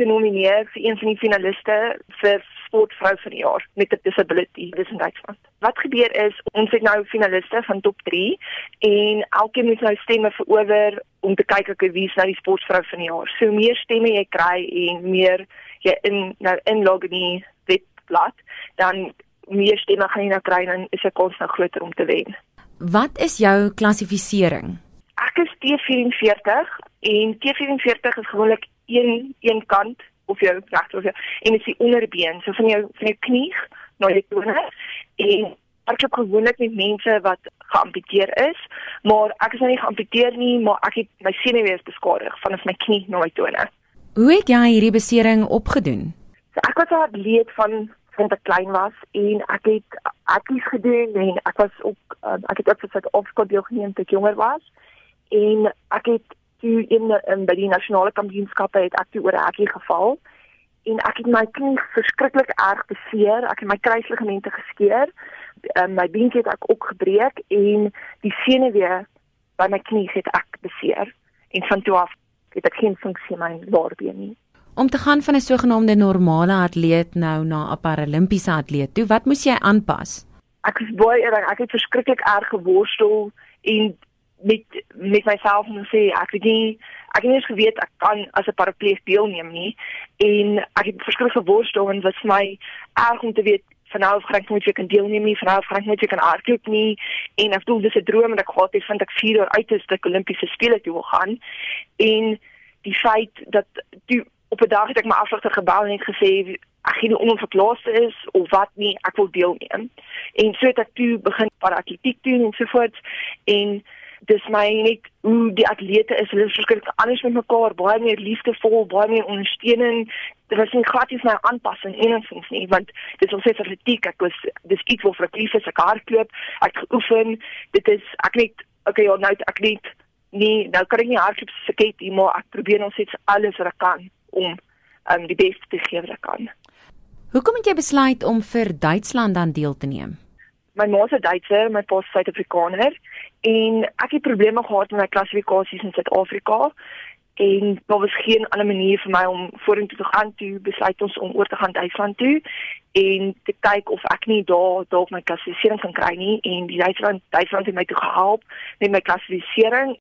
genomineer vir een van die finaliste vir sportvrou van die jaar met 'n disability dis in Duitsland. Wat gebeur is ons het nou finaliste van top 3 en elkeen moet nou stemme verower om te kyk of wie is nou die sportvrou van die jaar. So meer stemme jy kry en meer jy in nou inlog in die webblad, dan meer stemme gaan jy nou kry en is die kans nou groter om te wen. Wat is jou klassifisering? Ek is T44 en T44 is gewoonlik een een kant of jou regter of jou en dit is die onderbeen, so van jou van jou knie na die tone en het gewoonlik met mense wat geamputeer is, maar ek is nou nie geamputeer nie, maar ek het my senuwees beskadig vanaf my knie na my tone. Hoe het jy hierdie besering opgedoen? So ek was 'n atleet van van ek klein was en ek het atlees gedoen en ek was ook um, ek het ook vir Suid-Afrika deelgeneem toe ek jonger was en ek het toe in in by die nasionale kampioenskappe het ek toe oor 'n hekkie geval en ek het my knie verskriklik erg beseer. Ek het my kruisligamente geskeur. Um, my been het ek ook gebreek en die senuwee by my knie het ek beseer. En van toe af het ek geen funksie in my laarbeen nie. Om te gaan van 'n sogenaamde normale atleet nou na 'n paralimpiese atleet, toe wat moes jy aanpas? Ek is baie ek het verskriklik erg geworstel en met met myself en sê ek het nie ek het nie geweet ek kan as 'n parapleeg deelneem nie. En ek het verskeie geworstel en wat my erg om te weet van nou af gaan ek moet ek kan deelneem nie van nou af gaan ek moet ek kan hardloop nie. En ek dink dis 'n droom en ek gehad het vind ek 4 jaar uit is dat Olimpiese spele toe wil gaan. En die feit dat die op 'n dag het ek my afsigter gebel en het gesê ek gee nie om laaste is of wat nie ek wil deelneem. En so het ek toe begin para atletiek doen en so voort. En dis my net hoe die atlete is hulle is verskriklik anders met mekaar baie meer liefdevol baie meer ondersteuning dit was nie gratis my aanpassing enigstens nie want dit was net atletiek ek was dis iets wat vir ek vir se hardloop ek geoefen. Dit is ek net okay ja nou ek net nie nou kan ek nie hardloop se ket nie maar ek probeer nog steeds alles wat ek kan om um, die beste te gee wat ek kan. Hoekom het jy besluit om vir Duitsland dan deel te neem? My ma is Duitser, my pa is Suid-Afrikaner en ek het probleme gehad met my klassifikasies in Suid-Afrika en daar was geen ander manier vir my om vorentoe te gaan toe besluit ons om oor te gaan Duitsland toe en te kyk of ek nie daar dalk my klassifisering kan kry nie en die Duitsland Duitsland het my toe gehelp met my klassifisering